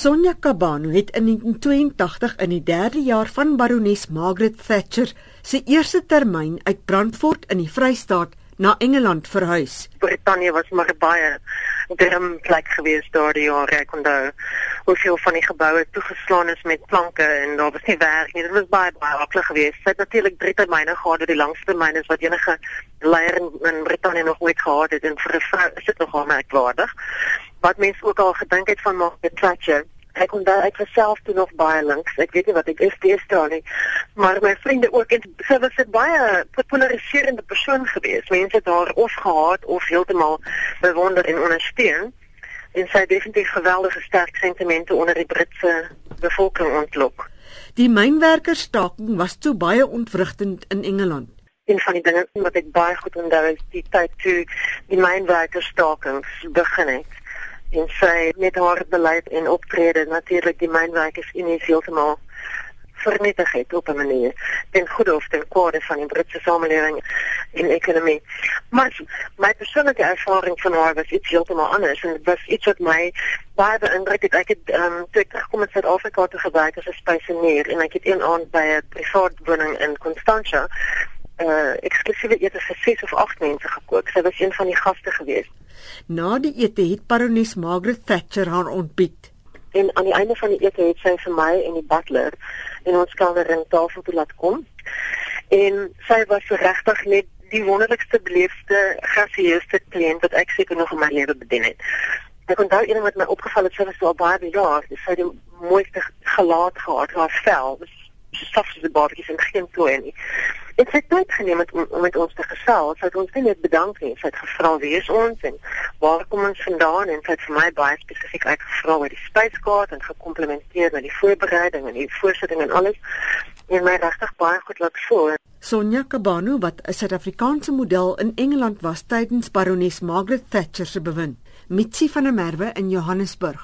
Sonja Kabano het in 1982 in die 3de jaar van barones Margaret Thatcher se eerste termyn uit Brandfort in die Vrystaat na Engeland verhuis. Brittanje was maar baie drum plek gewees daardie jare. Ek onthou hoeveel van die geboue toegeslaan is met planke en daar was nie werk nie. Dit was baie baie aklig geweest. Sy het natuurlik drie termyne gehad, die langste termyn is wat enige leier in, in Brittanje nog ooit gehad het en vir 'n vrou is dit nogal merkwaardig. Wat mense ook al gedink het van Margaret Thatcher ek kon daar ek self toe nog baie links. Ek weet nie wat ek is teestaan nie. Maar my vriende ook en sy was 'n baie polariserende persoon geweest. Mense het haar of gehaat of heeltemal bewonder en ondersteun. En sy het definitief geweldige sterk sentimente onder die Britse bevolking ontlok. Die mynwerkerstaking was toe baie ontwrigtend in Engeland. Een van die dinge wat ek baie goed onthou is die tyd toe die mynwerkerstaking begin het en sy met haar beleid en optrede natuurlik die mynwerkers in heeltemal vernietig het op 'n manier ten goeie of ten kwade van die Britse samelewing en ekonomie. Maar my persoonlike ervaring van haar was iets heeltemal anders en dit was iets wat my baie beïndruk het. Ek het um, toe ek terugkom in Suid-Afrika te gewerk as 'n spesienier en ek het een aand by 'n privaat woning in Constantia uh eksklusiewe ete vir 6 of 8 mense gekook. Sy was een van die gaste gewees. Na die ete het Baroness Margaret Thatcher haar ontbied. En aan die einde van die ete het sy vir my en die butler en ons kelnering tafel toe laat kom. En sy was regtig net die wonderlikste beleefde gasheerste kliënt wat ek seker nog in my lewe bedien het. Ek onthou eendag wat my opgeval het, sy was so baie jaar, sy het die mooiste gelaat gehad, haar vel was so saf soos 'n babatjie en geen plooi nie. En sy het tyd geneem met, om met ons te gesels. Sy het ons nie net bedank nie, sy het gevra wie is ons en waar kom ons vandaan en sy het vir my baie spesifiek uitgevra oor die spyskaart en gekomplimenteer met die voorbereiding en die voorsitting en alles. En my regtig baie goed laat voel. Sonja Kabano wat 'n Suid-Afrikaanse model in Engeland was tydens barones Margaret Thatcher se bewind. Mitsi van der Merwe in Johannesburg.